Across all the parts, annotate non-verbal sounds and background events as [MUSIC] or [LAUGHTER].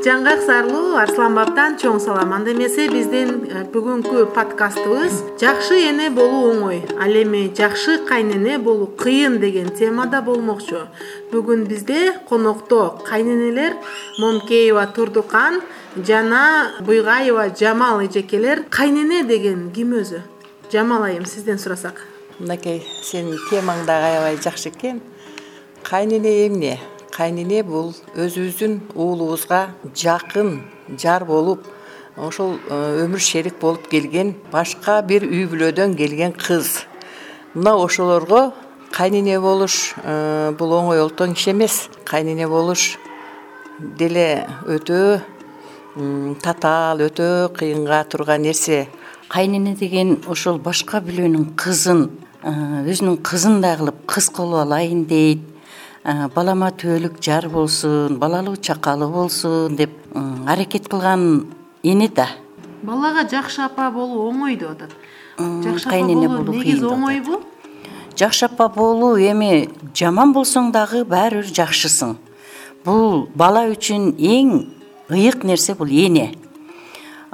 жаңгак сарлуу арслан баптан чоң салам анда эмесе биздин э, бүгүнкү подкастыбыз жакшы эне болуу оңой ал эми жакшы кайнене болуу кыйын деген темада болмокчу. Бүгүн бизде конокто кайненелер момкеева турдукан жана буйгаева жамал эжекелер кайнене деген ким өзү? Жамал айым сизден сурасак. Мынакей сенин темаң дагы аябай жакшы экен. Кайнене эмне кайнене бул өзүбүздүн уулубузга жакын жар болуп ошол э, өмүр шерик болуп келген башка бир үй бүлөдөн келген кыз. Мына ошолорго кайнене болуш э, бул оңой олтон иш эмес. Кайнене болуш деле өтө татаал өтө кыйынга турган нерсе. Кайнене деген ошол башка бирөөнүн кызын э, өзүнүн кызындай кылып кыз кылып алайын дейт балама түбөлүк жар болсун балалуу чакалуу болсун деп аракет кылган эне да. Балага жакшы апа болуу оңой деп атат жакшы апа кайнене болуу негизи оңойбу жакшы апа болуу эми жаман болсоң дагы баары бир жакшысың. Бул бала үчүн эң ыйык нерсе бул эне.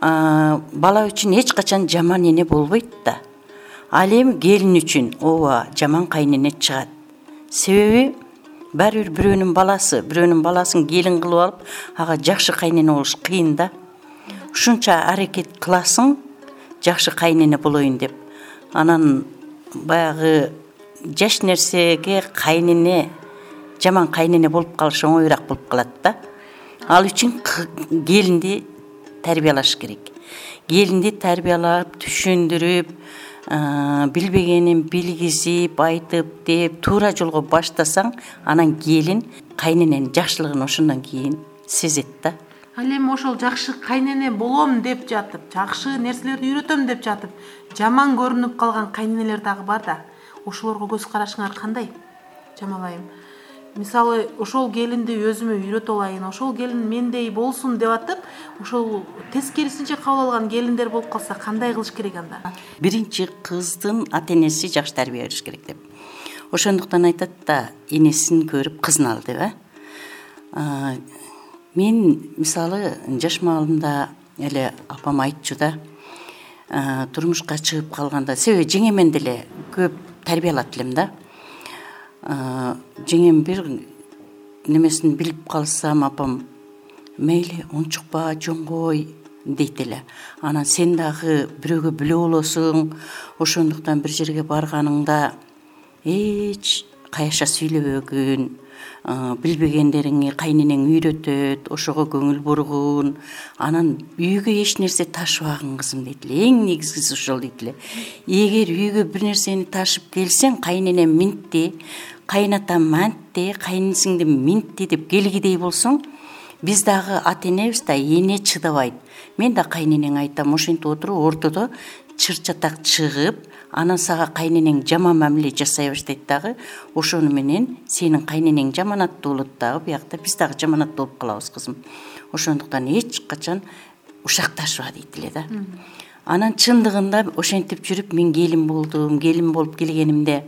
Бала үчүн эч качан жаман эне болбойт да. Ал эми келин үчүн ооба жаман кайнене чыгат. Себеби баары бир бирөөнүн баласы бирөөнүн баласын келин кылып алып ага жакшы кайнене болуш кыйын да. Ушунча аракет кыласың жакшы кайнене болоюн деп. Анан баягы жаш нерсеге кайнене жаман кайнене болуп калыш оңоюраак болуп калат да. Ал үчүн келинди тарбиялаш керек. Келинди тарбиялап түшүндүрүп билбегенин билгизип айтып деп туура жолго баштасаң анан келин кайнененин жакшылыгын ошондон кийин сезет да. Ал эми ошол жакшы кайнене болом деп жатып жакшы нерселерди үйрөтөм деп жатып жаман көрүнүп калган кайненелер дагы бар да ошолорго көз карашыңар кандай жамал айым мисалы ошол келинди өзүмө үйрөтүп алайын ошол келин мендей болсун деп атып ошол тескерисинче кабыл алган келиндер болуп калса кандай кылыш керек анда? Биринчи кыздын ата энеси жакшы тарбия бериш керек деп. Ошондуктан айтат да энесин көрүп кызын ал деп э. Мен мисалы жаш маалымда эле апам айтчу да турмушка чыгып калганда себеби жеңемен деле көп тарбиялат элем да жеңем бир немесин билип калсам апам мейли унчукпа жоңгой дейт эле анан сен дагы бирөөгө бүлө болосуң ошондуктан бир жерге барганыңда эч каяша сүйлөбөгүн билбегендериңи кайненең үйрөтөт ошого көңүл бургун анан үйгө эч нерсе ташыбагын кызым дейт эле эң негизгиси ошол дейт эле эгер үйгө бир нерсени ташып келсең кайненем минтти кайынатам мантти кайнсиңди минтти деп келгидей болсоң биз дагы ата энебиз да эне чыдабайт. Мен да кайненеңе айтам ошентип отуруп ортодо чыр чатак чыгып анан сага кайненең жаман мамиле жасай баштайт дагы ошону менен сенин кайненең жаманаттуу болот дагы биякта биз дагы жаманаттуу болуп калабыз кызым. Ошондуктан эч качан ушакташпа дейт эле да. Анан чындыгында ошентип жүрүп мен келин болдум келин болуп келгенимде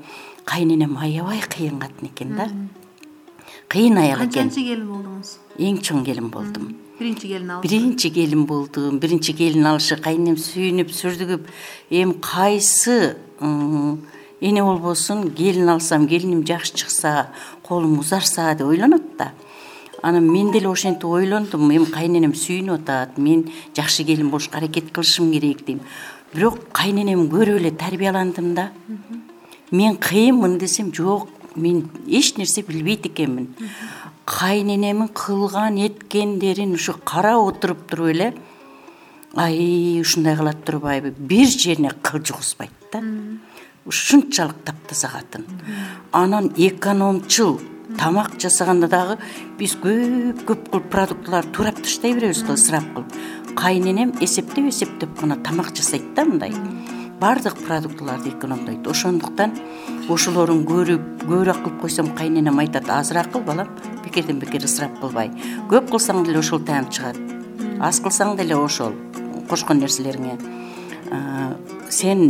кайненем аябай кыйын катын экен да. Кыйын аял экен. канчанчы келин болдуңуз? Эң чоң келин болдум. Биринчи келин алыш биринчи келин болдум. Биринчи келин алышы кайненем сүйүнүп сүрдүгүп эми кайсы эне болбосун келин алсам келиним жакшы чыкса колум узарса деп ойлонот да. Анан мен деле ошентип ойлондум эми кайненем сүйүнүп атат мен жакшы келин болушка аракет кылышым керек дейм. Бирок кайненем көрүп эле тарбияландым да мен кыйынмын десем жок мен эч нерсе билбейт экенмин. Кайненемин кылган эткендерин ушу карап отуруп туруп эле ай ушундай кылат турбайбы. Бир жерине кыл жугузбайт да. Ушунчалык таптаза катын анан экономчул тамак жасаганда дагы биз көп көп кылып продуктыларды туурап таштай беребиз го ысырап кылып. Кайненем эсептеп эсептеп гана тамак жасайт да мындай баардык продуктыларды экономдойт. Ошондуктан ошолорун көрүп көбүрөөк кылып койсом кайненем айтат азыраак кыл балам бекерден бекер ысырап кылбай көп кылсаң деле ошол таанып чыгат. Аз кылсаң деле ошол кошкон нерселериңе сен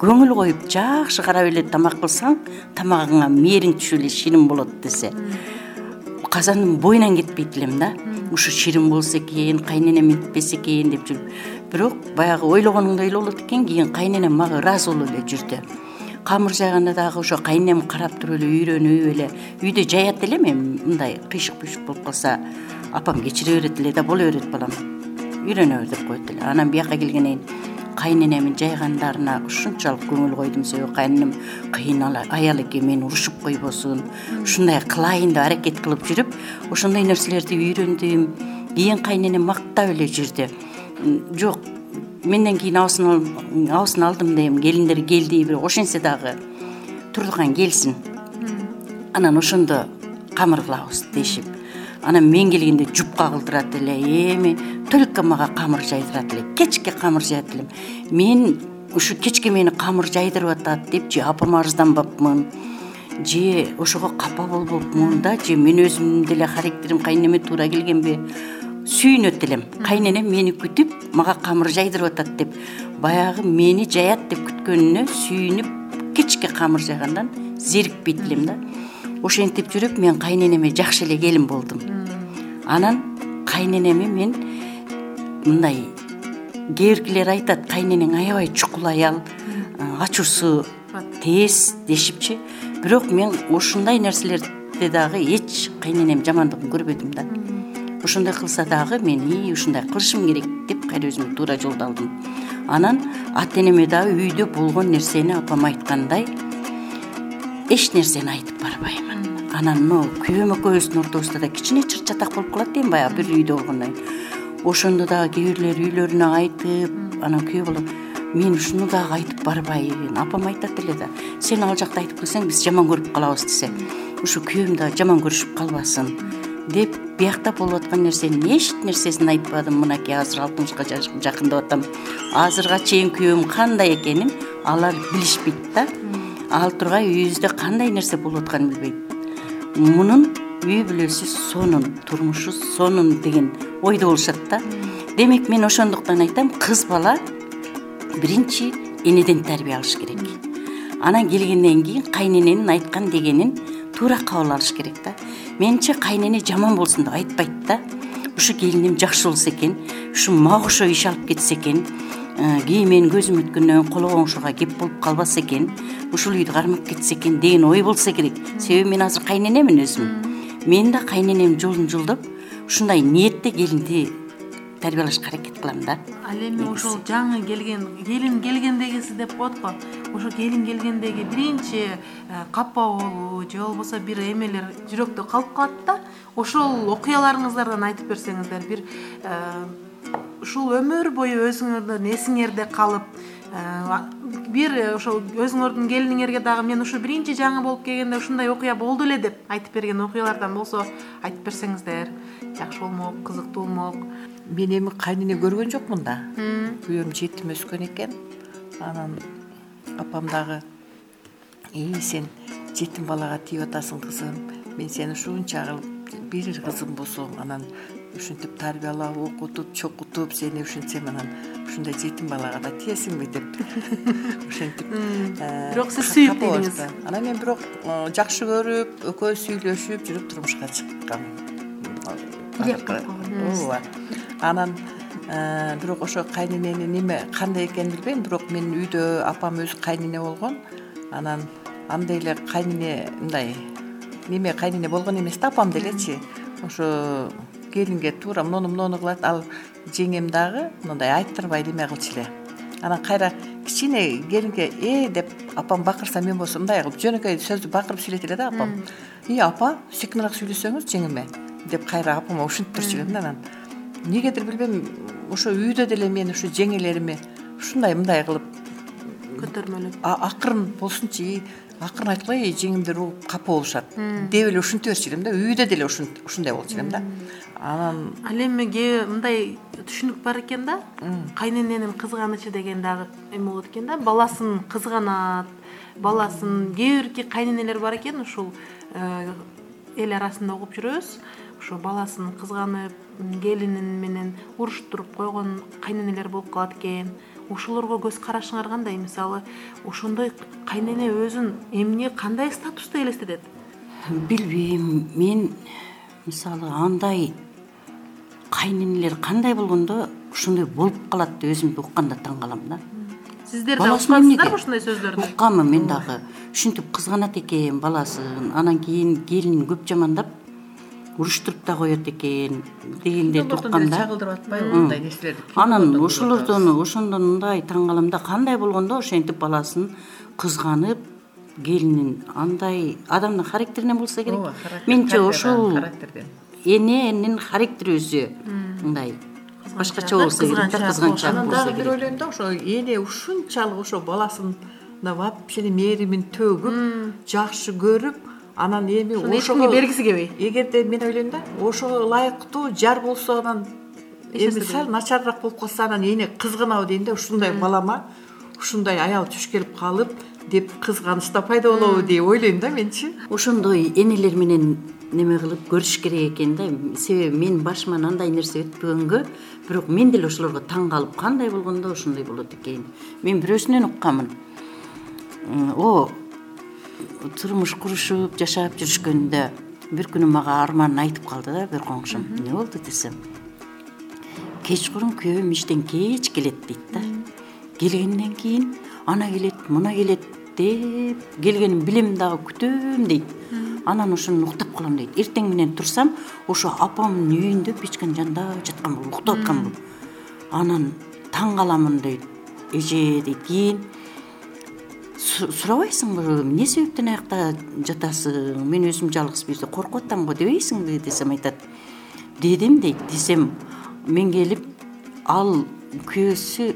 көңүл коюп жакшы карап эле тамак кылсаң тамагыңа мээриң түшүп эле ширин болот десе. Казандын боюнан кетпейт элем да ушу ширин болсо экен кайненем минтпесе экен деп жүрүп бирок баягы ойлогонуңдай эле болот экен кийин кайненем мага ыраазы болуп эле жүрдү. Камыр жайганда дагы ошо кайненем карап туруп эле үйрөнүп эле үйдө жаят элем эми мындай кыйшык куйшук болуп калса апам кечире берет эле да боло берет балам. Үйрөнө бер деп коет эле. Анан бияка келгенден кийин кайненемдин жайгандарына ушунчалык көңүл койдум себеби кайненем кыйын аял экен мени урушуп койбосун. Ушундай кылайын деп аракет кылып жүрүп ошондой нерселерди үйрөндүм. Кийин кайненем мактап эле жүрдү жок. Менден кийин абысын алдым дейм. Келиндер келди бирок ошентсе дагы турган келсин. Анан ошондо камыр кылабыз дешип. Анан мен келгенде жупка кылдырат эле. Эми только мага камыр жайдырат эле. Кечке камыр жаят элем мен ушу кечке мени камыр жайдырып атат деп же апама арызданбапмын же ошого капа болбопмун да же мен өзүмдүн деле характерим кайненеме туура келгенби сүйүнөт элем кайненем мени күтүп мага камыр жайдырып атат деп баягы мени жаят деп күткөнүнө сүйүнүп кечке камыр жайгандан зерикпейт элем да. Ошентип жүрүп мен кайненеме жакшы эле келин болдум. Анан кайненеми мен мындай кээ биркилер айтат кайненең аябай чукул аял ачуусу тез дешипчи. Бирок мен ушундай нерселерди дагы эч кайненем жамандыгын көрбөдүм да ошондой кылса дагы мен ии ушундай кылышым керек деп кайра өзүмө туура жолду алдым анан ата энеме дагы үйдө болгон нерсени апам айткандай эч нерсени айтып барбаймын. Анан могу күйөөм экөөбүздүн ортобузда да кичине чыр чатак болуп калат дейм баягы бир үйдө болгондон кийин ошондо дагы кээ бирлер үйлөрүнө айтып анан күйөө бала мен ушуну дагы айтып барбайын апам айтат эле да сен ал жакта айтып келсең биз жаман көрүп калабыз десе ушу күйөөм дагы жаман көрүшүп калбасын деп биякта болуп аткан нерсенин эч нерсесин айтпадым мынакей азыр алтымышка жакындап атам. Азырга чейин күйөөм кандай экенин алар билишпейт да. Ал тургай үйүбүздө кандай нерсе болуп атканын билбейт. Мунун үй бүлөсү сонун турмушу сонун деген ойдо болушат да. Демек мен ошондуктан айтам кыз бала биринчи энеден тарбия алыш керек. Анан келгенден кийин кайнененин айткан дегенин туура кабыл алыш керек да менимче кайнене жаман болсун деп айтпайт да. Ушу келиним жакшы болсо экен ушу мага окшоп иш алып кетсе экен э, кийин менин көзүм өткөндөн кийин коло коңшуга кеп болуп калбаса экен ушул үйдү кармап кетсе экен деген ой болсо керек. Себеби мен азыр кайненемин өзүм. Мен да кайненемдин жолун жолдоп ушундай ниетте келинди тарбиялашка аракет кылам да. Ал эми ошол жаңы келген келин келгендегиси деп коет го. Ошо келин келгендеги биринчи э, капа болуу же болбосо бир эмелер жүрөктө калып калат да ошол окуяларыңыздардан айтып берсеңиздер бир э, ушул өмүр бою өзүңөрдүн эсиңерде калып э, бир ошол өзүңөрдүн келиниңерге дагы мен ушу биринчи жаңы болуп келгенде ушундай окуя болду эле деп айтып берген окуялардан болсо айтып берсеңиздер жакшы болмок кызыктуу болмок мен эми кайнене көргөн жокмун да. Күйөөм жетим өскөн экен. Анан апам дагы ии сен жетим балага тийип атасың кызым. Мен сени ушунча кылып бир кызым болсоң анан ушинтип тарбиялап окутуп чокутуп сени ушинтсем анан ушундай жетим балага да тиесиңби деп [LAUGHS] ошентип э, бирок сиз сүйүп тийдиңиз анан мен бирок жакшы көрүп экөөбүз сүйлөшүп жүрүп турмушка чыккам. Кылып ооба анан э, бирок ошо кайнененин эме кандай экенин билбейм бирок менин үйдө апам өзү кайнене болгон. Анан андай эле кайнене мындай неме кайнене болгон эмес да апам делечи ошо келинге туура моуну моуну кылат ал жеңем дагы мындай айттырбай неме кылчу эле. Анан кайра кичине келинге э деп апам бакырса мен болсо мындай кылып жөнөкөй сөздү бакырып сүйлөйт эле да апам ии апа секинараак сүйлөсөңүз жеңеме деп кайра апама ушинтип турчу элем да анан эмнегедир билбейм ошо үйдө деле мен ушу жеңелериме ушундай мындай кылып көтөрмөлөп акырын болсунчу и акырын айткыла жеңимдер угуп капа болушат. Деп эле ушинте берчү элем да үйдө деле ушундай болчу элем да. Анан ал эми кээ мындай түшүнүк бар экен да? Кайнененин кызганычы деген дагы эме болот экен да? Баласын кызганат баласын кээ бирки кайненелер бар экен? Ушул э, эл арасында угуп жүрөбүз ошо баласын кызганып келини менен уруштуруп койгон кайненелер болуп калат экен. Ошолорго көз карашыңар кандай мисалы ошондой кайнене өзүн эмне кандай статуста элестетет? Билбейм. Мен мисалы андай кайненелер кандай болгондо ушундай болуп калат деп өзүмдү укканда таң калам да. Сиздер да уккансыздарбы эмнеге ушундай сөздөрдү? Укканмын мен дагы. Ушинтип кызганат экен баласын. Анан кийин келинин көп жамандап уруштуруп да коет экен дегендерди укканда чагылдырып атпайбы мындай нерселерди? Анан ошолордон ошондон мындай таң калам да кандай болгондо ошентип баласын кызганып келинин андай адамдын характеринен болсо керек. Ооба менимче ошол характерден? эненин характери өзү мындай башкача болсо керек да кызганчаак анан дагы бир ойлойм да ошо эне ушунчалык ошо баласын мына вообще эле мээримин төгүп жакшы көрүп анан эми кимге бергиси келбей эгерде мен ойлойм да ошого ылайыктуу жар болсо анан эми сал начарыраак болуп калса анан эне кызганабы дейм да ушундай балама ушундай аял туш келип калып деп кызганыч да пайда болобу деп ойлойм да менчи ошондой энелер менен неме кылып көрүш керек экен да. Себеби менин башыман андай нерсе өтпөгөнгө бирок мен деле ошолорго таң калып кандай болгондо ушундай болот экен. Мен бирөөсүнөн укканмын о турмуш курушуп жашап жүрүшкөндө бир күнү мага арманын айтып калды да бир коңшум. Эмне болду десем кечкурун күйөөм иштен кеч келет дейт да. Келгенден кийин ана келет мына келет деп келгенин билем дагы күтөм дейт. Анан ошондон уктап калам дейт. Эртең менен турсам ошо апамдын үйүндө печканын жанында жаткан болуп уктап аткан болуп анан таң каламын дейт эже дейт. Кийин сурабайсыңбы эмне себептен аякта жатасың? Мен өзүм жалгыз жерде коркуп атам го дебейсиңби десем айтат. Дедим дейт десем. Мен келип ал күйөөсү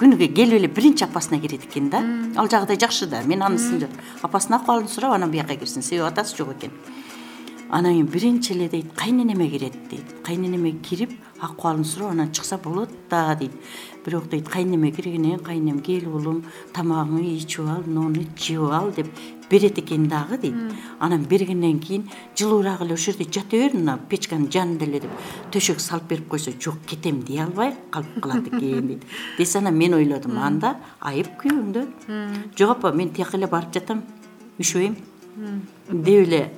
күнүгө келип эле биринчи апасына кирет экен да. Ал жагы да жакшы да мен анысын апасынын акыбалын сурап анан бияка кирсин. Себеби атасы жок экен анан кийин биринчи эле дейт кайненеме кирет дейт. Кайненеме кирип акыбалын сурап анан чыкса болот да дейт. Бирок дейт кайненеме киргенен кийин кайненем кел уулум тамагыңы ичип ал мынуну жеп ал деп берет экен дагы дейт. Анан бергенден кийин жылуураак эле ошол жерде жата бер мына печканын жанында эле деп төшөк салып берип койсо жок кетем дей албай калып калат экен дейт. Десе анан мен ойлодум анда айып күйөөңдө жок апа мен тияка эле барып жатам үшүбөйм деп эле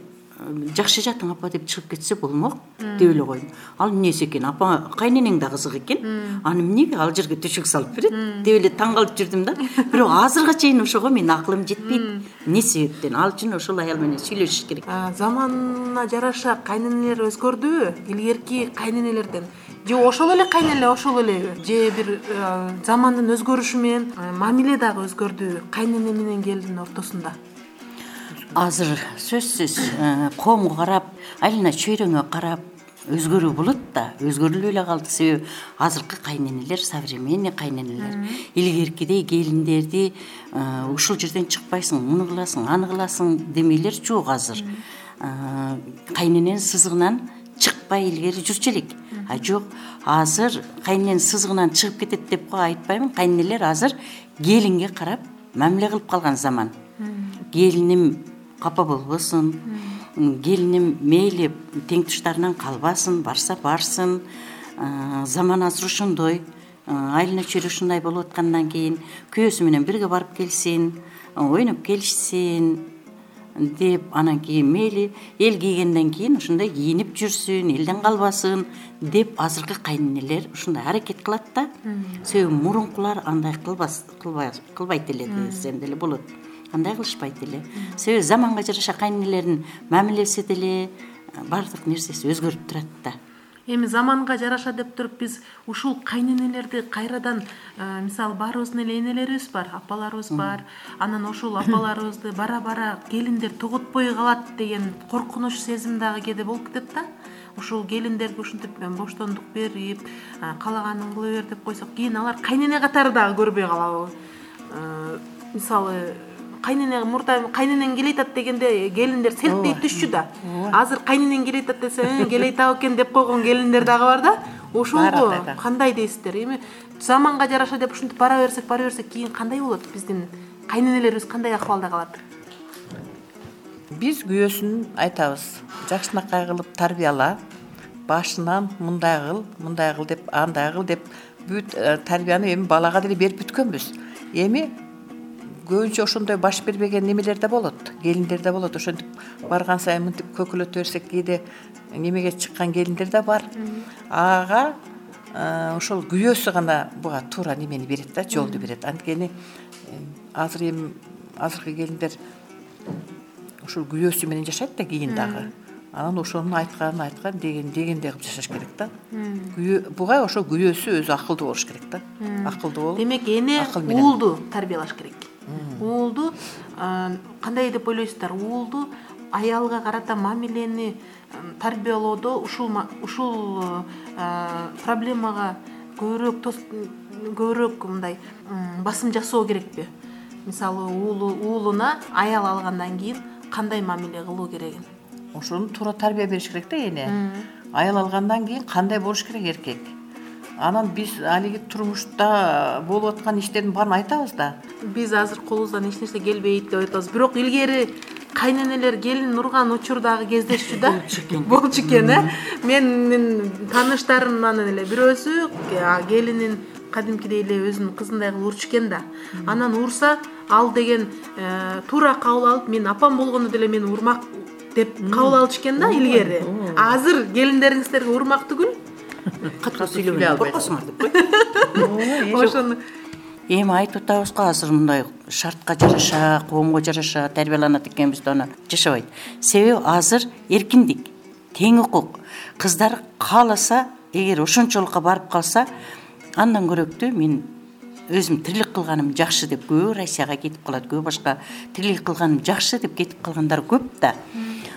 жакшы жатың апа деп чыгып кетсе болмок деп эле койдум ал эмнеси экен? Апа кайненең да кызык экен. Аны эмнеге? Ал жерге төшөк салып берет. Деп эле таң калып жүрдүм да. Бирок азыркыга чейин ошого менин акылым жетпейт. Эмне себептен ал үчүн ошол аял менен сүйлөшүш керек. Заманына жараша кайненелер өзгөрдүбү илгерки кайненелерден. Же ошол эле кайнене ошол элеби же бир э, замандын өзгөрүшү менен э, мамиле дагы өзгөрдүбү кайнене менен келиндин ортосунда азыр сөзсүз э, коомго карап айлана чөйрөңө карап өзгөрүү болот да. Өзгөрүлбөй эле калды. Себеби азыркы кайненелер современный кайненелер илгеркидей келиндерди э, ушул жерден чыкпайсың муну кыласың аны кыласың демейлер жок азыр. Э, кайнененин сызыгынан чыкпай илгери жүрчү элек. А жок азыр кайнененин сызыгынан чыгып кетет деп го айтпаймын. Кайненелер азыр келинге карап мамиле кылып калган заман. Келиним капа болбосун келиним мейли тең туштарынан калбасын барса барсын заман азыр ошондой айлана чөйрө ушундай болуп аткандан кийин күйөөсү менен бирге барып келсин ойноп келишсин деп анан кийин мейли эл кийгенден кийин ушундай кийинип жүрсүн элден калбасын деп азыркы кайненелер ушундай аракет кылат да себеби мурункулар андай кылбас кылбайт эле десем деле болот андай кылышпайт эле? Себеби заманга жараша кайненелердин мамилеси деле баардык нерсеси өзгөрүп турат да. Эми заманга жараша деп туруп биз ушул кайненелерди кайрадан э, мисалы баарыбыздын эле энелерибиз бар апаларыбыз бар анан ошол апаларыбызды бара бара келиндер тугутпой калат деген коркунуч сезим дагы кээде болуп кетет да. Ушул келиндерге ушинтип э, боштондук берип э, каалаганын кыла бер деп койсок кийин алар кайнене катары дагы көрбөй калабы. Э, мисалы кайнене мурда кайненең келе атат дегенде келиндер селттей түшчү да. Азыр кайненең келе атат десе «Э, келе атабы экен деп койгон келиндер дагы бар да. Ошого кандай дейсиздер? Эми заманга жараша деп ушинтип бара берсек бара берсек кийин кандай болот биздин? Кайненелерибиз кандай акыбалда калат? Биз күйөөсүн айтабыз. Жакшынакай кылып тарбияла. Башынан мындай кыл мындай кыл деп андай кыл деп бүт э, тарбияны эми балага деле берип бүткөнбүз. Эми көбүнчө ошондой баш бербеген немелер да болот келиндер да болот. Ошентип барган сайын мынтип көкүлөтө берсек кээде немеге чыккан келиндер да бар. Ага ошол күйөөсү гана буга туура немени берет да жолду берет. Анткени азыр эми азыркы келиндер ушул күйөөсү менен жашайт да кийин дагы. Анан ошонун айтканын айткан дегенин дегендей кылып жашаш керек да. Күйөө буга ошо күйөөсү өзү акылдуу болуш керек да. Акылдуу болуп демек эне уулду тарбиялаш керек уулду кандай деп ойлойсуздар уулду аялга карата мамилени тарбиялоодо ушул ушул проблемага көбүрөөк көбүрөөк мындай басым жасоо керекпи? Мисалы уулу уулуна аял алгандан кийин кандай мамиле кылуу керегин? Ошону туура тарбия бериш керек да эне. Аял алгандан кийин кандай болуш керек эркек анан биз алиги турмушта болуп аткан иштердин баарын айтабыз да. Биз азыр колубуздан эч нерсе келбейт деп атабыз бирок илгери кайненелер келин урган учур дагы кездешчү да. Болчу экен. Э? Менин тааныштарымнан эле бирөөсү келинин кадимкидей эле өзүнүн кызындай кылып урчу экен да. Анан урса ал деген э, туура кабыл алып менин апам болгондо деле мени урмак деп кабыл алчу экен да илгери. Азыр келиндериңиздерге урмак түгүл катуу сүйлөбөйн коркосуңар деп койчу ошону. эми айтып атабыз го азыр мындай шартка жараша коомго жараша тарбияланат экенбиз деп анан жашабайт. Себеби азыр эркиндик тең укук. Кыздар кааласа эгер ошончолукка барып калса андан көрөөктүү мен өзүм тирилик кылганым жакшы деп көбү россияга кетип калат көбү башка тирилик кылганым жакшы деп кетип калгандар көп да.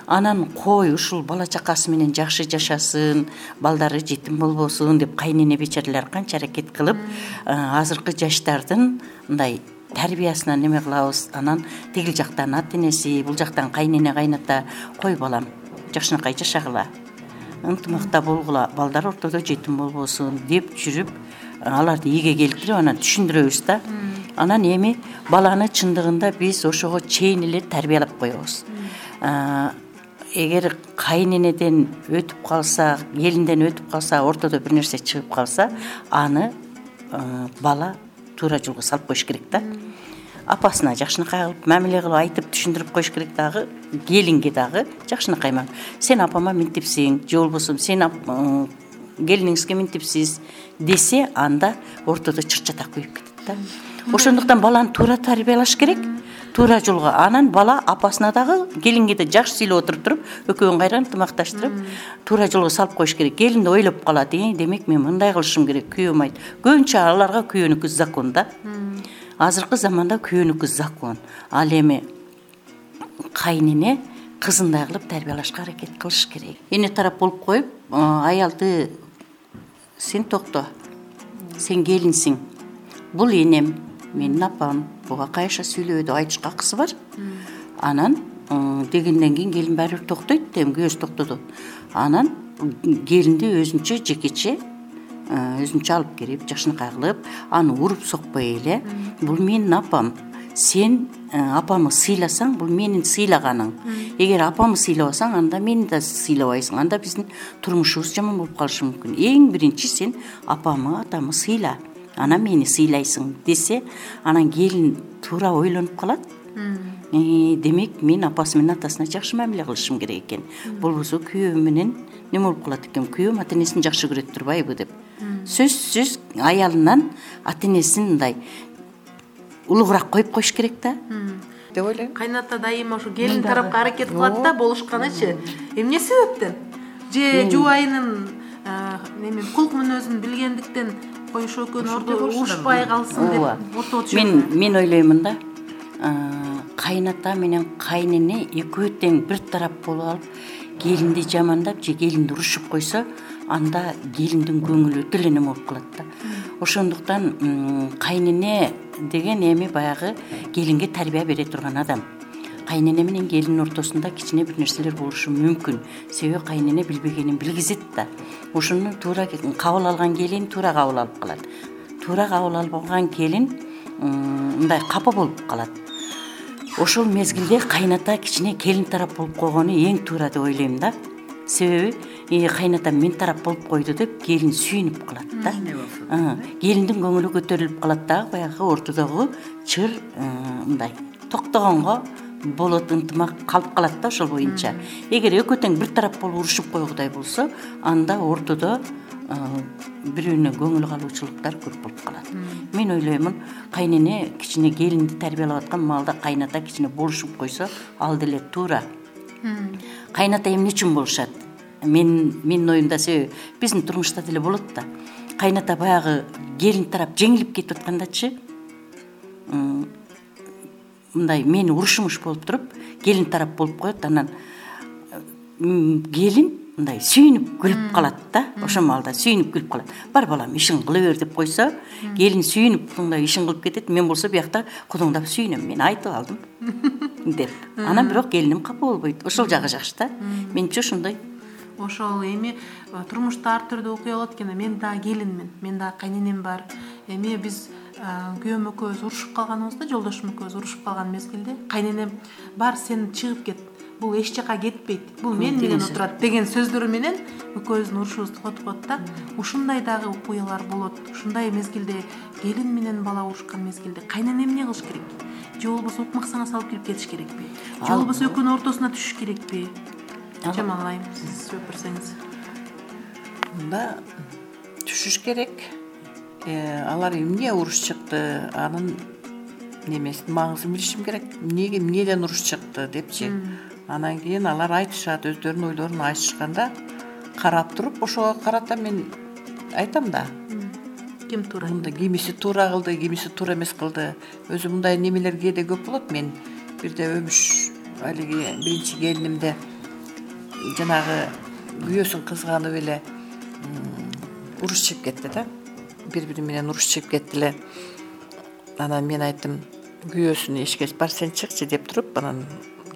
Анан кой ушул бала чакасы менен жакшы жашасын балдары жетим болбосун деп кайнене бечаралар канча аракет кылып азыркы жаштардын мындай тарбиясына неме кылабыз? Анан тигил жактан ата энеси бул жактан кайнене кайната кой балам жакшынакай жашагыла ынтымакта болгула балдар ортодо жетим болбосун деп жүрүп аларды ийге келтирип анан түшүндүрөбүз да. Анан эми баланы чындыгында биз ошого чейин эле тарбиялап коебуз. Эгер кайненеден өтүп калса келинден өтүп калса ортодо бир нерсе чыгып калса аны бала туура жолго салып коюш керек да. Апасына жакшынакай кылып мамиле кылып айтып түшүндүрүп коюш керек дагы келинге дагы жакшынакай сен апама минтипсиң же болбосо сен келиниңизге минтипсиз десе анда ортодо чыр чатак күйүп кетет да. Ошондуктан баланы туура тарбиялаш керек. Туура жолго анан бала апасына дагы келинге да жакшы сүйлөп отуруп туруп экөөнүн кайра ынтымакташтырып туура жолго салып коюш керек. Келин да ойлоп калат э демек мен мындай кылышым керек күйөөм айт көбүнчө аларга күйөөнүкү закон да. Азыркы заманда күйөөнүкү закон. Ал эми кайнене кызындай кылып тарбиялашка аракет кылыш керек. Эне тарап болуп коюп аялды сен токто. Сен келинсиң. Бул энем. Менин апам. Буга кайша сүйлөбөй деп айтышка акысы бар. Анан дегенден кийин келин баары бир токтойт эми күйөөсү токтоду. Анан келинди өзүнчө жекече өзүнчө алып келип жакшынакай кылып аны уруп сокпой эле. Бул менин апам. Сен апамы сыйласаң бул менин сыйлаганың эгер апамы сыйлабасаң анда мени да сыйлабайсың. Анда биздин турмушубуз жаман болуп калышы мүмкүн. Эң биринчи сен апамы атамы сыйла. Анан мени сыйлайсың десе анан келин туура ойлонуп калат. «Э, демек мен апасы менен атасына жакшы мамиле кылышым керек экен. Болбосо күйөөм менен неме болуп калат экен? Күйөөм ата энесин жакшы көрөт турбайбы деп. Сөзсүз аялынан ата энесин мындай улугураак коюп коюш керек да. Деп ойлойм. Кайната дайыма ошо келин тарапка аракет кылат да болушканычы. Эмне себептен? Же жубайынын неме кулк мүнөзүн билгендиктен ошол экөөнүн урушпай калсын деп ооба. мен мен ойлоймун да. Кайната менен кайнене экөө тең бир тарап болуп алып келинди жамандап же келинди урушуп койсо анда келиндин көңүлү өтө эле болуп калат да. Ошондуктан кайнене деген эми баягы келинге тарбия бере турган адам. Кайнене менен келиндин ортосунда кичине бир нерселер болушу мүмкүн. Себеби кайнене билбегенин билгизет да. Ошону туура кабыл алган келин туура кабыл алып калат. Туура кабыл албаган келин мындай капа болуп калат. Ошол мезгилде кайната кичине келин тарап болуп койгону эң туура деп ойлойм да. Себеби кайнатам мен тарап болуп койду деп келин сүйүнүп калат да. Келиндин көңүлү көтөрүлүп калат дагы баягы ортодогу чыр мындай токтогонго болот ынтымак калып калат да ошол боюнча. Эгер экөө тең бир тарап болуп урушуп койгудай болсо анда ортодо бири бирине көңүл калуучулуктар көп болуп калат. Мен ойлоймун кайнене кичине келинди тарбиялап аткан маалда кайната кичине болушуп койсо ал деле туура. Кайната эмне үчүн болушат мен менин оюмда себеби биздин турмушта деле болот да. Кайната баягы келин тарап жеңилип кетип аткандачы мындай мени урушмуш болуп туруп келин тарап болуп коет анан келин мындай сүйүнүп күлүп калат да ошол маалда сүйүнүп күлүп калат. Бар балам ишиңи кыла бер деп койсо келин сүйүнүп мындай ишин кылып кетет мен болсо биякта кудуңдап сүйүнөм мен айтып алдым [LAUGHS] деп. Анан бирок келиним капа болбойт. Ошол жагы жакшы да. Менимче ошондой ошол эми турмушта ар түрдүү окуя болот экен мен дагы келинмин мен дагы кайненем бар. Эми биз күйөөм экөөбүз урушуп калганыбызда жолдошум экөөбүз урушуп калган мезгилде кайненем бар сен чыгып кет бул эч жака кетпейт бул мен менен отурат деген сөздөр менен экөөбүздүн урушубузду токотуп коет да. Ушундай дагы окуялар болот ушундай мезгилде келин менен бала урушкан мезгилде кайнене эмне кылыш керек? Же болбосо укмаксаңа салып кирип кетиш керекпи же болбосо экөөнүн ортосуна түшүш керекпи жамал айым сиз жооп берсеңиз мында түшүш керек. Э, алар эмне уруш чыкты анын немесин маңызын билишим керек. Эмнеге эмнеден уруш чыкты депчи? Анан кийин алар айтышат өздөрүнүн ойлорун айтышканда карап туруп ошого карата мен айтам да. Ким туура мындай кимиси туура кылды кимиси туура эмес кылды. Өзү мындай немелер кээде көп болот. Мен бирде өмүш алиги биринчи келинимде жанагы күйөөсүн кызганып эле уруш чыгып кетти да. Бири бири менен уруш чыгып кетти эле. Анан мен айттым күйөөсүн эшикке бар сен чыкчы деп туруп анан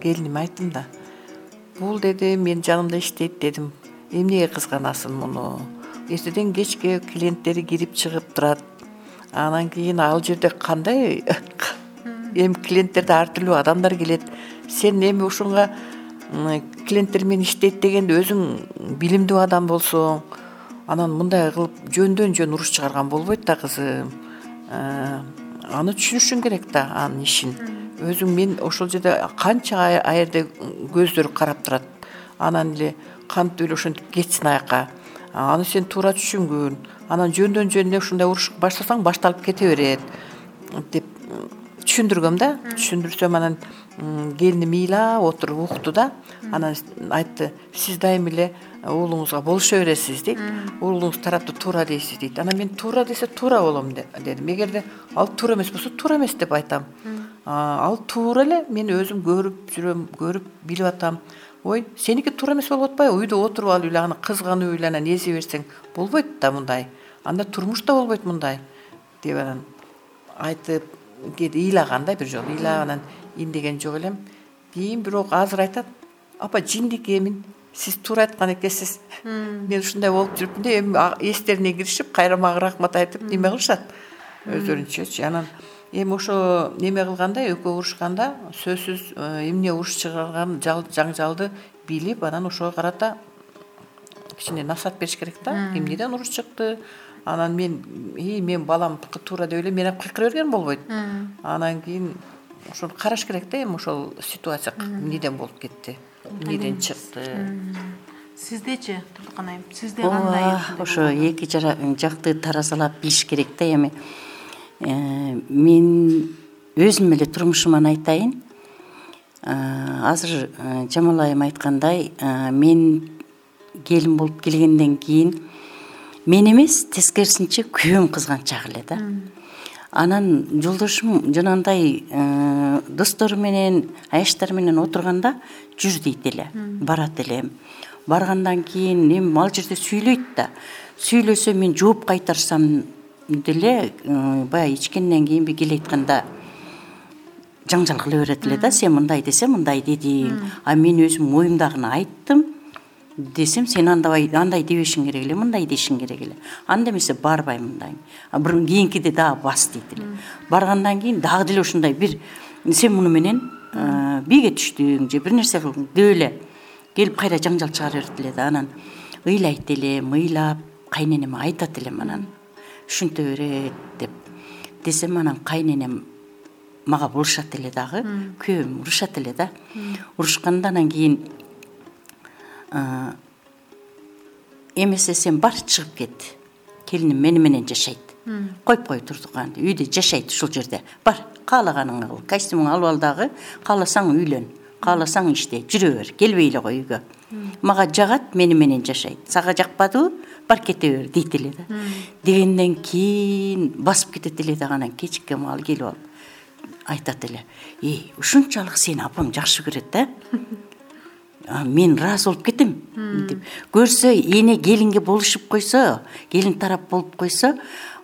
келиниме айттым да. Бул деди менин жанымда иштейт дедим. Эмнеге кызганасың муну? Эртеден кечке клиенттери кирип чыгып турат. Анан кийин ал жерде кандай? [LAUGHS] Эми клиенттерде ар түрдүү адамдар келет. Сен эми ушунга клиенттер менен иштейт дегенде өзүң билимдүү адам болсоң анан мындай кылып жөндөн жөн уруш чыгарган болбойт да кызым. Э, аны түшүнүшүң керек да анын ишин. Өзүң мен ошол жерде канча аерде көздөр карап турат. Анан эле кантип эле ошентип кетсин аяка. Аны сен туура түшүнгүн анан жөндөн жөн эле ушундай уруш баштасаң башталып кете берет деп түшүндүргөм да. Түшүндүрсөм анан келиним ыйлап отуруп укту да. Анан айтты сиз дайыма эле уулуңузга болушо бересиз дейт. Уулуңуз тарапты туура дейсиз дейт. Анан мен туура десе туура болом дедим. Эгерде ал туура эмес болсо туура эмес деп айтам. Ал туура эле мен өзүм көрүп жүрөм көрүп билип атам. Ой сеники туура эмес болуп атпайбы? Үйдө отуруп алып эле аны кызганып эле анан эзе берсең болбойт да мындай. Анда турмуш да болбойт мындай деп анан айтып кээде ыйлаган да бир жолу ыйлап анан индеген жок элем. Кийин бирок азыр айтат апа жиндик эмин сиз туура айткан экенсиз мен ушундай болуп жүрүпмүн деп эми эстерине киришип кайра мага рахмат айтып неме кылышат? Өздөрүнчөчү анан эми ошо неме кылганда экөө урушканда сөзсүз э, эмне уруш чыгарганын жаңжалды билип анан ошого карата кичине насаат бериш керек да. Эмнеден уруш чыкты? Анан мен и мен баламдыкы туура деп эле менен кыйкыра берген болбойт. Анан кийин ошону караш керек да эми ошол ситуация эмнеден болуп кетти? Эмнеден чыкты? Сиздечи турдукан айым сизде кандай ошо эки жакты таразалап билиш керек да эми. Э, мен өзүм эле турмушуман айтайын. Э, азыр э, жамал айым айткандай мен келин болуп келгенден кийин мен эмес тескерисинче күйөөм кызганчак эле да анан жолдошум жанагындай э, достору менен аяштары менен отурганда жүр дейт эле барат элем баргандан кийин эми ал жерде сүйлөйт да. Сүйлөсө мен жооп кайтарсам деле э, баягы ичкенден кийинби кел айтканда жаңжал кыла берет эле да. Сен мындай десең мындай дедиң а мен өзүм оюмдагыны айттым десем сен андай андай дебешиң керек эле мындай дешиң керек эле. Анда эмесе барбайм мындай. Кийинкиде дагы бас дейт эле. Баргандан кийин дагы деле ушундай бир сен муну менен бийге түштүң же бир нерсе кылдың деп эле. Келип кайра жаңжал чыгара берет эле да анан. Ыйлайт элем ыйлап кайненеме айтат элем анан ушинте берет деп. Десем анан кайненем мага бурушат эле дагы күйөөм урушат эле да. Урушканда анан кийин эмесе сен бар чыгып кет. Келиним мени менен жашайт. Коюп кой турдуканды үйдө жашайт ушул жерде. Бар каалаганыңды кыл костюмуңду алып ал дагы кааласаң үйлөн кааласаң иште жүрө бер келбей эле кой үйгө. Мага жагат мени менен жашайт. Сага жакпадыбы бар кете бер дейт эле да. Дегенден кийин басып кетет эле дагы анан кечке маал келип алып айтат эле эй ушунчалык сени апам жакшы көрөт да [LAUGHS] мен ыраазы болуп кетем деп көрсө эне келинге болушуп койсо келин тарап болуп койсо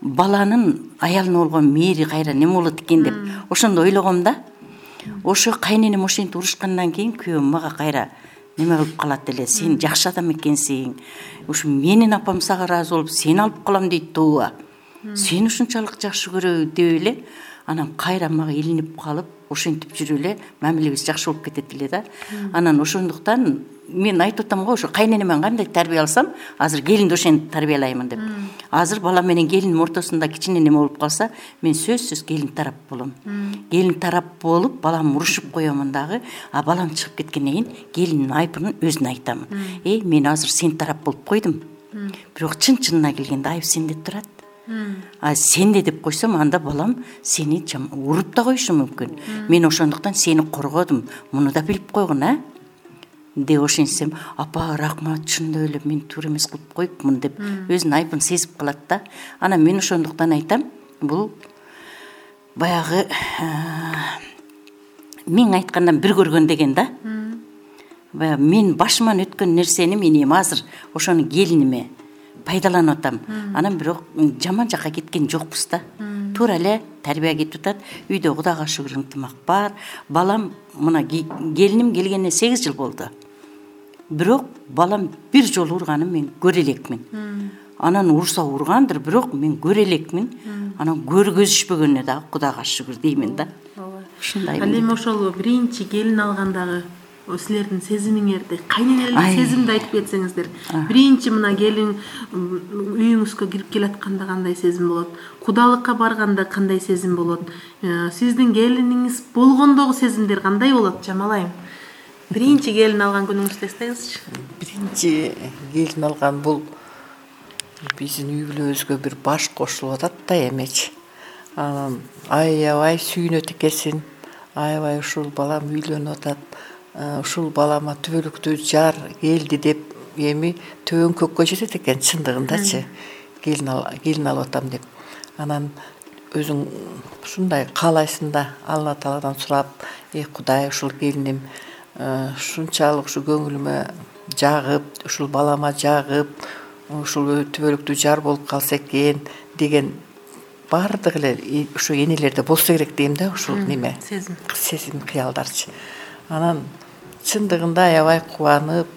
баланын аялына болгон мээри кайра неме болот экен деп ошондо ойлогом да. Ошо кайненем ошентип урушкандан кийин күйөөм мага кайра неме кылып калат эле сен жакшы адам экенсиң. Ушу менин апам сага ыраазы болуп сени алып калам дейт тууба сени ушунчалык жакшы көрөбү деп эле анан кайра мага илинип калып ошентип жүрүп эле мамилебиз жакшы болуп кетет эле да. Анан ошондуктан мен айтып атам го ошо кайненемен кандай тарбия алсам азыр келинди ошентип тарбиялаймын деп. Азыр балам менен келиндин ортосунда кичине неме болуп калса мен сөзсүз келин тарап болом. Келин тарап болуп балам урушуп коемун дагы а балам чыгып кеткенден кийин келиндин айыбын өзүнө айтамын эй мен азыр сен тарап болуп койдум. Бирок чын чынына келгенде айып сенде турат а сенде деп койсом анда балам сени уруп да коюшу мүмкүн. Мен ошондуктан сени коргодум. Муну да билип койгун а? Деп ошентсем апа рахмат чындап эле мен туура эмес кылып коюпмун деп өзүнүн айыбын сезип калат да. Анан мен ошондуктан айтам бул баягы миң айткандан бир көргөн деген да. Баягы мен башыман өткөн нерсени мен эми азыр ошону келиниме пайдаланып атам. Анан бирок жаман жакка кеткен жокпуз да. Туура эле тарбия кетип атат. Үйдө кудайга шүгүр ынтымак бар. Балам мына келиним келгенине сегиз жыл болду. Бирок балам бир жолу урганын мен көрө элекмин анан урса ургандыр бирок мен көрө элекмин анан көргөзүшпөгөнүнө дагы кудайга шүгүр деймин да. Ушундай ал эми ошол биринчи келин алгандагы силердин сезимиңерди кайненелердин сезимди айтып кетсеңиздер. Биринчи мына келин үйүңүзгө кирип келатканда кандай сезим болот? Кудалыкка барганда кандай сезим болот? Э, сиздин келиниңиз болгондогу сезимдер кандай болот жамал айым биринчи келин алган күнүңүздү эстеңизчи биринчи келин алган бул биздин үй бүлөбүзгө бир баш кошулуп атат да эмечи анан аябай сүйүнөт экенсиң. Аябай ушул балам үйлөнүп атат ушул балама түбөлүктүү жар келди деп эми төбөң көккө жетет экен чындыгындачы. Келин келин алып атам деп. Анан өзүң ушундай каалайсың да алла тааладан сурап эй кудай ушул келиним ушунчалык ушу көңүлүмө жагып ушул балама жагып ушул түбөлүктүү жар болуп калса экен деген баардыгы эле ушу энелерде болсо керек дейм да ушул неме? сезим сезим кыялдарчы. Анан чындыгында аябай кубанып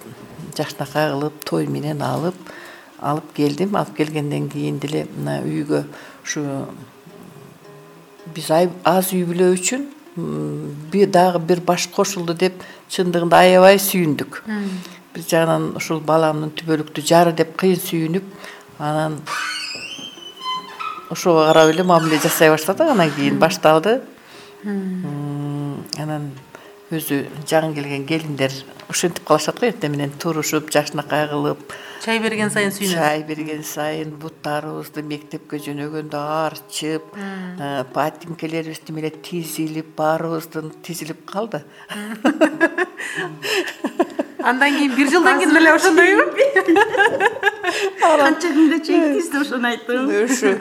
жакшынакай кылып той менен алып алып келдим. Алып келгенден кийин деле мына үйгө ушу биз аз үй бүлө үчүн дагы бир баш кошулду деп чындыгында аябай сүйүндүк. Бир жагынан ушул баламдын түбөлүктүү жары деп кыйын сүйүнүп анан ошого карап эле мамиле жасай баштадык анан кийин башталды. Анан өзү жагың келген келиндер ушинтип калышат го эртең менен турушуп жакшынакай кылып чай берген сайын сүйүнөт. чай берген сайын буттарыбызды мектепке жөнөгөндө арчып патимкелерибиз тим эле тизилип баарыбыздын тизилип калды андан кийин бир жылдан кийин эле ошондойбу? Канча күнгө чейин тизди ошону айттыңбы ушу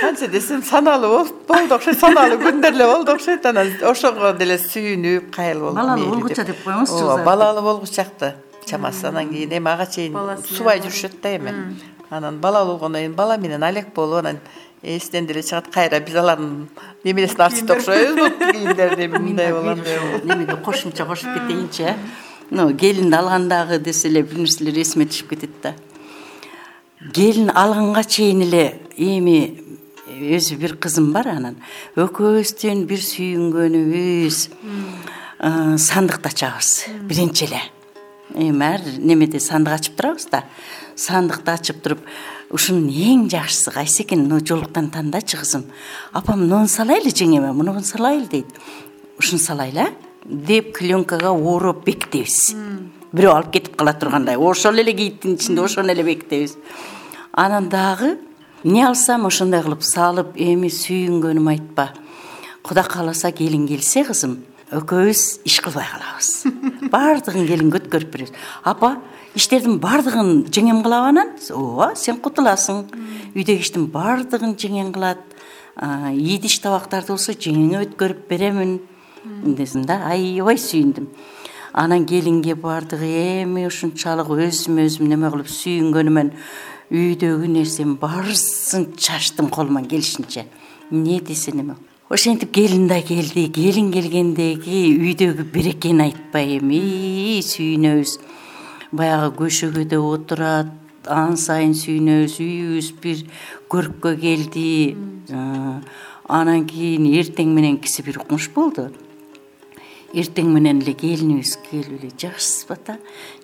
канча десем саналуу болду окшойт саналуу күндөр эле болду окшойт анан ошого деле сүйүнүп кайыл болуп балалуу болгуча деп. коюңузчу ооба балалуу болгучакты чамасы анан кийин эми ага чейин субай жүрүшөт да эми. Анан балалуу болгондон кийин бала менен алек болуп анан эсинен деле чыгат кайра биз алардын немересин артчыда окшойбузбу кийимдерин эми мындай болот немеге кошумча кошуп кетейинчи э мына келинди алгандагы десе эле бир нерселер эсиме түшүп кетет да. Келин алганга чейин эле эми өзү бир кызым бар анан экөөбүздүн бир сүйүнгөнүбүз сандыкты ачабыз биринчи эле. Эми ар немеде сандык ачып турабыз да сандыкты ачып туруп ушунун эң жакшысы кайсы экен? Мына жолуктан тандачы кызым. Апам мунуну салайлы жеңеме мунуну салайлы? дейт. Ушуну салайлы а деп кленкага ороп бекитебиз бирөө алып кетип кала тургандай. Ошол эле кийиттин ичинде ошону эле бекитебиз анан дагы эмне алсам ошондой кылып салып эми сүйүнгөнүм айтпа. Кудай кааласа келин келсе кызым экөөбүз иш кылбай калабыз. [LAUGHS] Баардыгын келинге өткөрүп беребиз. Апа иштердин баардыгын жеңем кылабы анан? Ооба сен кутуласың. Үйдөгү иштин баардыгын жеңең кылат. Идиш табактарды болсо жеңеңе өткөрүп беремин десем да аябай сүйүндүм анан келинге баардыгы эми ушунчалык өзүмө өзүм неме кылып сүйүнгөнүмөн үйдөгү нерсенин баарысын чачтым колуман келишинче эмне десе неме ошентип келин да келди келин келгендеги үйдөгү берекени айтпайм и сүйүнөбүз баягы көшөгөдө отурат ан сайын сүйүнөбүз үйүбүз бир көрккө келди. Анан кийин эртең мененкиси бир укмуш болду эртең менен эле келинибиз келип эле жакшысызбы ата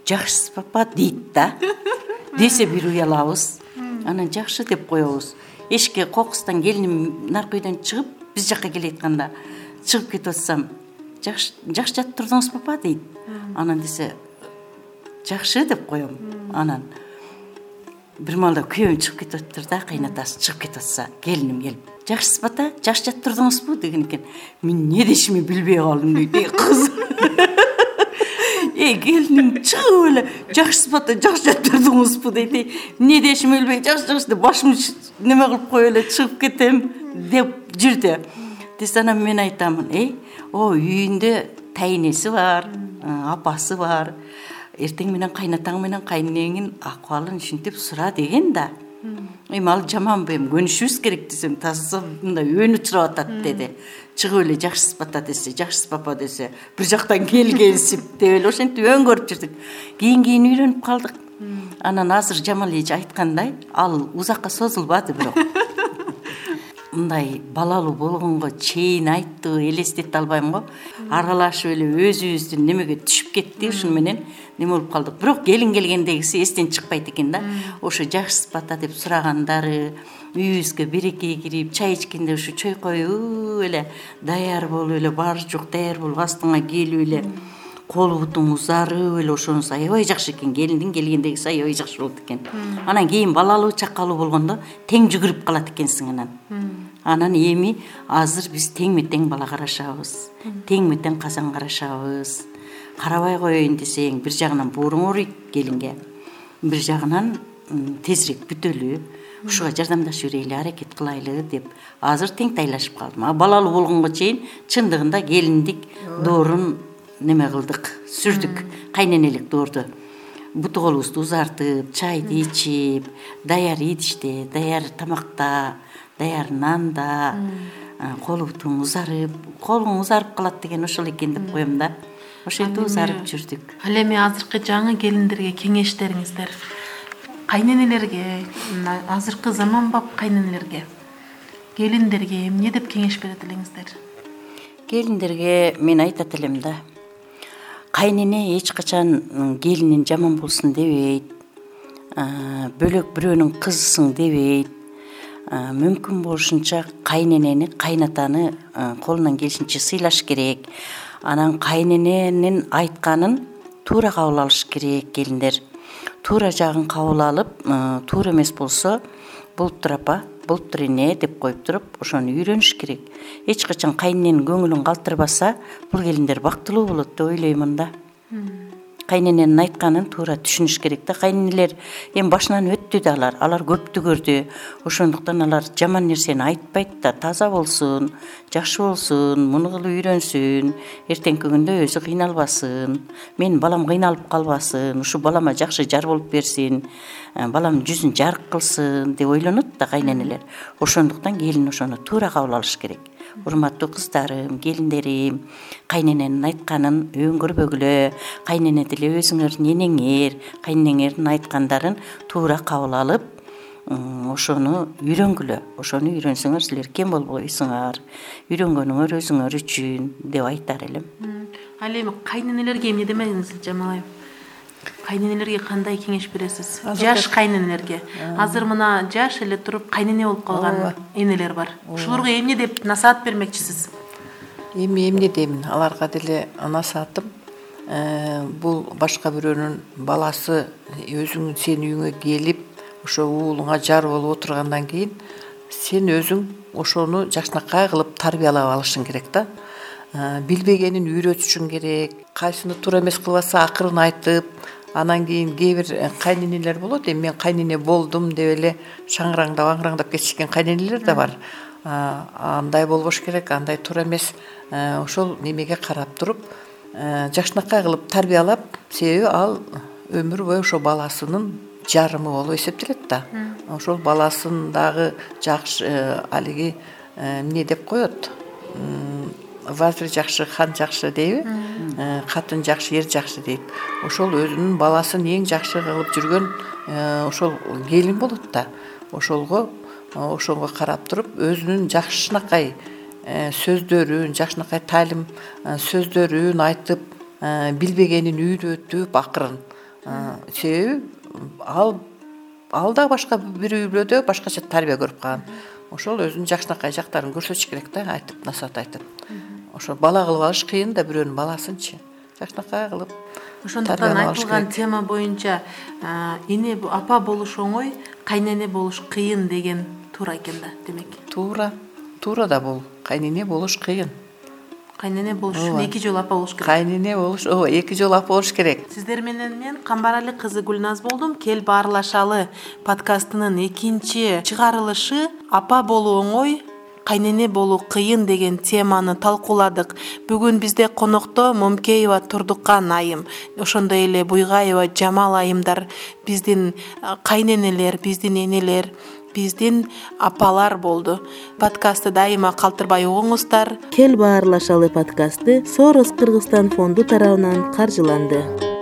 жакшысызбы апа дейт да. [LAUGHS] Десе бир уялабыз. Анан жакшы деп коебуз. Эшикке кокустан келиним наркы үйдөн чыгып биз жака келатканда чыгып кетип атсам жакшы жатып турдуңузбу апа дейт анан десе жакшы деп коем. Анан бир маалда күйөөм чыгып кетип атыптыр да кыйнатасы чыгып кетип атса келиним келип. Жакшысызбы ата жакшы жатып турдуңузбу деген экен. Мен эмне дешимди билбей калдым дейт э кыз. Келиним чыгып эле. Жакшысызбы ата жакшы жатып турдуңузбу дейт эмне дешимди билбей жакшы жакшы деп башымды неме кылып коюп эле чыгып кетем деп жүрдү. Десе анан мен айтамын эй о үйүндө тайнеси бар апасы бар эртең менен кайнатаң менен кайненеңдин акыбалын ушинтип сура деген да. Эми ал жаманбы эми көнүшүбүз керек десем таза мындай өөнү чурап атат деди. Чыгып эле жакшысызбы ата десе жакшысызбы апа десе бир жактан келгенсип деп эле ошентип өңгөрүп жүрдүк. Кийин кийин үйрөнүп калдык. Анан азыр жамал эже айткандай ал узакка созулбады бирок [LAUGHS] мындай балалуу болгонго чейин айтты элестете албайм го. Аралашып эле өзүбүздүн немеге түшүп кетти ушуну менен неме болуп калдык. Бирок келин келгендегиси эстен чыкпайт экен да. Ошо жакшысызбы ата деп сурагандары үйүбүзгө береке кирип чай ичкенде ушу чойкой эле даяр болуп эле баары жок даяр болуп астыңа келип эле колу бутуң узарып эле ошонусу аябай жакшы экен. Келиндин келгендегиси аябай жакшы болот экен. Анан кийин балалуу чакалуу болгондо тең жүгүрүп калат экенсиң анан анан эми азыр биз теңме тең бала карашабыз. Теңме тең казан карашабыз. Карабай коеюн десең бир жагынан бууруң ооруйт келинге. Бир жагынан тезирээк бүтөлү ушуга жардамдашып берели аракет кылайлы деп азыр тең тайлашып калдым. А балалуу болгонго чейин чындыгында келиндик доорун неме кылдык? Сүрдүк. Кайненелик доорду? Буту колубузду узартып чайды ичип даяр идиште даяр тамакта даяр нанда колу узарып колуң узарып калат деген ошол экен деп коем да. Ошентип узарып жүрдүк. Ал эми азыркы жаңы келиндерге кеңештериңиздер. Кайненелерге азыркы заманбап кайненелерге келиндерге эмне деп кеңеш берет элеңиздер келиндерге мен айтат элем да. Кайнене эч качан келинин жаман болсун дебейт. Бөлөк бирөөнүн кызысың дебейт мүмкүн болушунча кайненени кайнатаны колунан келишинче сыйлаш керек. Анан кайнененин айтканын туура кабыл алыш керек келиндер. Туура жагын кабыл алып туура эмес болсо болуптур апа болуптур эне деп коюп туруп ошону үйрөнүш керек. Эч качан кайнененин көңүлүн калтырбаса бул келиндер бактылуу болот деп ойлоймун да кайнененин айтканын туура түшүнүш керек да. Кайненелер эми башынан өттү да алар. Алар көптү көрдү. Ошондуктан алар жаман нерсени айтпайт да. Таза болсун жакшы болсун муну кылып үйрөнсүн эртеңки күндө өзү кыйналбасын менин балам кыйналып калбасын ушул балама жакшы жар болуп берсин э, баламдын жүзүн жарык кылсын деп ойлонот да кайненелер. Ошондуктан келин ошону туура кабыл алыш керек урматтуу кыздарым келиндерим кайнененин айтканын өңгөрбөгүлө кайнене деле өзүңөрдүн энеңер кайненеңердин айткандарын туура кабыл алып ошону үйрөнгүлө ошону үйрөнсөңөр силер кем болбойсуңар үйрөнгөнүңөр өзүңөр үчүн деп айтар элем. Ал эми кайненелерге эмне демексиз жамал айым кайненелерге кандай кеңеш бересиз? Жаш кайненелерге. Азыр мына жаш эле туруп кайнене болуп калган энелер бар. Ушуларга эмне деп насаат бермекчисиз? Эми эмне деймин? Аларга деле насаатым э, бул башка бирөөнүн баласы өзүң сенин үйүңө келип ошо уулуңа жар болуп отургандан кийин сен өзүң ошону жакшынакай кылып тарбиялап алышың керек да. Э, билбегенин үйрөтүшүң керек кайсыны туура эмес кылып атса акырын айтып анан кийин кээ бир э, кайненелер болот эми мен кайнене болдум деп эле шаңыраңдап аңыраңдап кетишкен кайненелер да бар. Андай болбош керек андай туура эмес. Э, ошол немеге карап туруп э, жакшынакай кылып тарбиялап себеби ал өмүр бою ошо баласынын жарымы болуп эсептелет да. Ошол баласын дагы жакшы алиги эмне деп коет вазир жакшы хан жакшы дейби? Э, катын жакшы эр жакшы дейт. Ошол өзүнүн баласын эң жакшы кылып жүргөн э, ошол келин болот да. Ошолго э, ошого карап туруп өзүнүн жакшынакай э, сөздөрүн жакшынакай таалим э, сөздөрүн айтып э, билбегенин үйрөтүп акырын. Э, себеби ал ал да башка бир үй бүлөдө башкача тарбия көрүп калган. Ошол өзүнүн жакшынакай жактарын көрсөтүш керек да айтып насаат айтып ошо бала кылып алыш кыйын да бирөөнүн баласынчы. Жакшынакай кылып ошондуктан айтылган тема боюнча эне апа болуш оңой кайнене болуш кыйын деген туура экен да демек. Туура туура да бул. Кайнене болуш кыйын. Кайнене болуш үчүн эки жолу апа болуш керек. Кайнене болуш ооба эки жолу апа болуш керек. Сиздер менен мен камбарали кызы гүлназ болдум. Кел баарлашалы подкастынын экинчи чыгарылышы апа болуу оңой кайнене болуу кыйын деген теманы талкууладык. Бүгүн бизде конокто момкеева турдукан айым ошондой эле буйгаева жамал айымдар биздин кайненелер биздин энелер биздин апалар болду. Подкастты дайыма калтырбай угуңуздар. Кел баарлашалы подкасты сорос кыргызстан фонду тарабынан каржыланды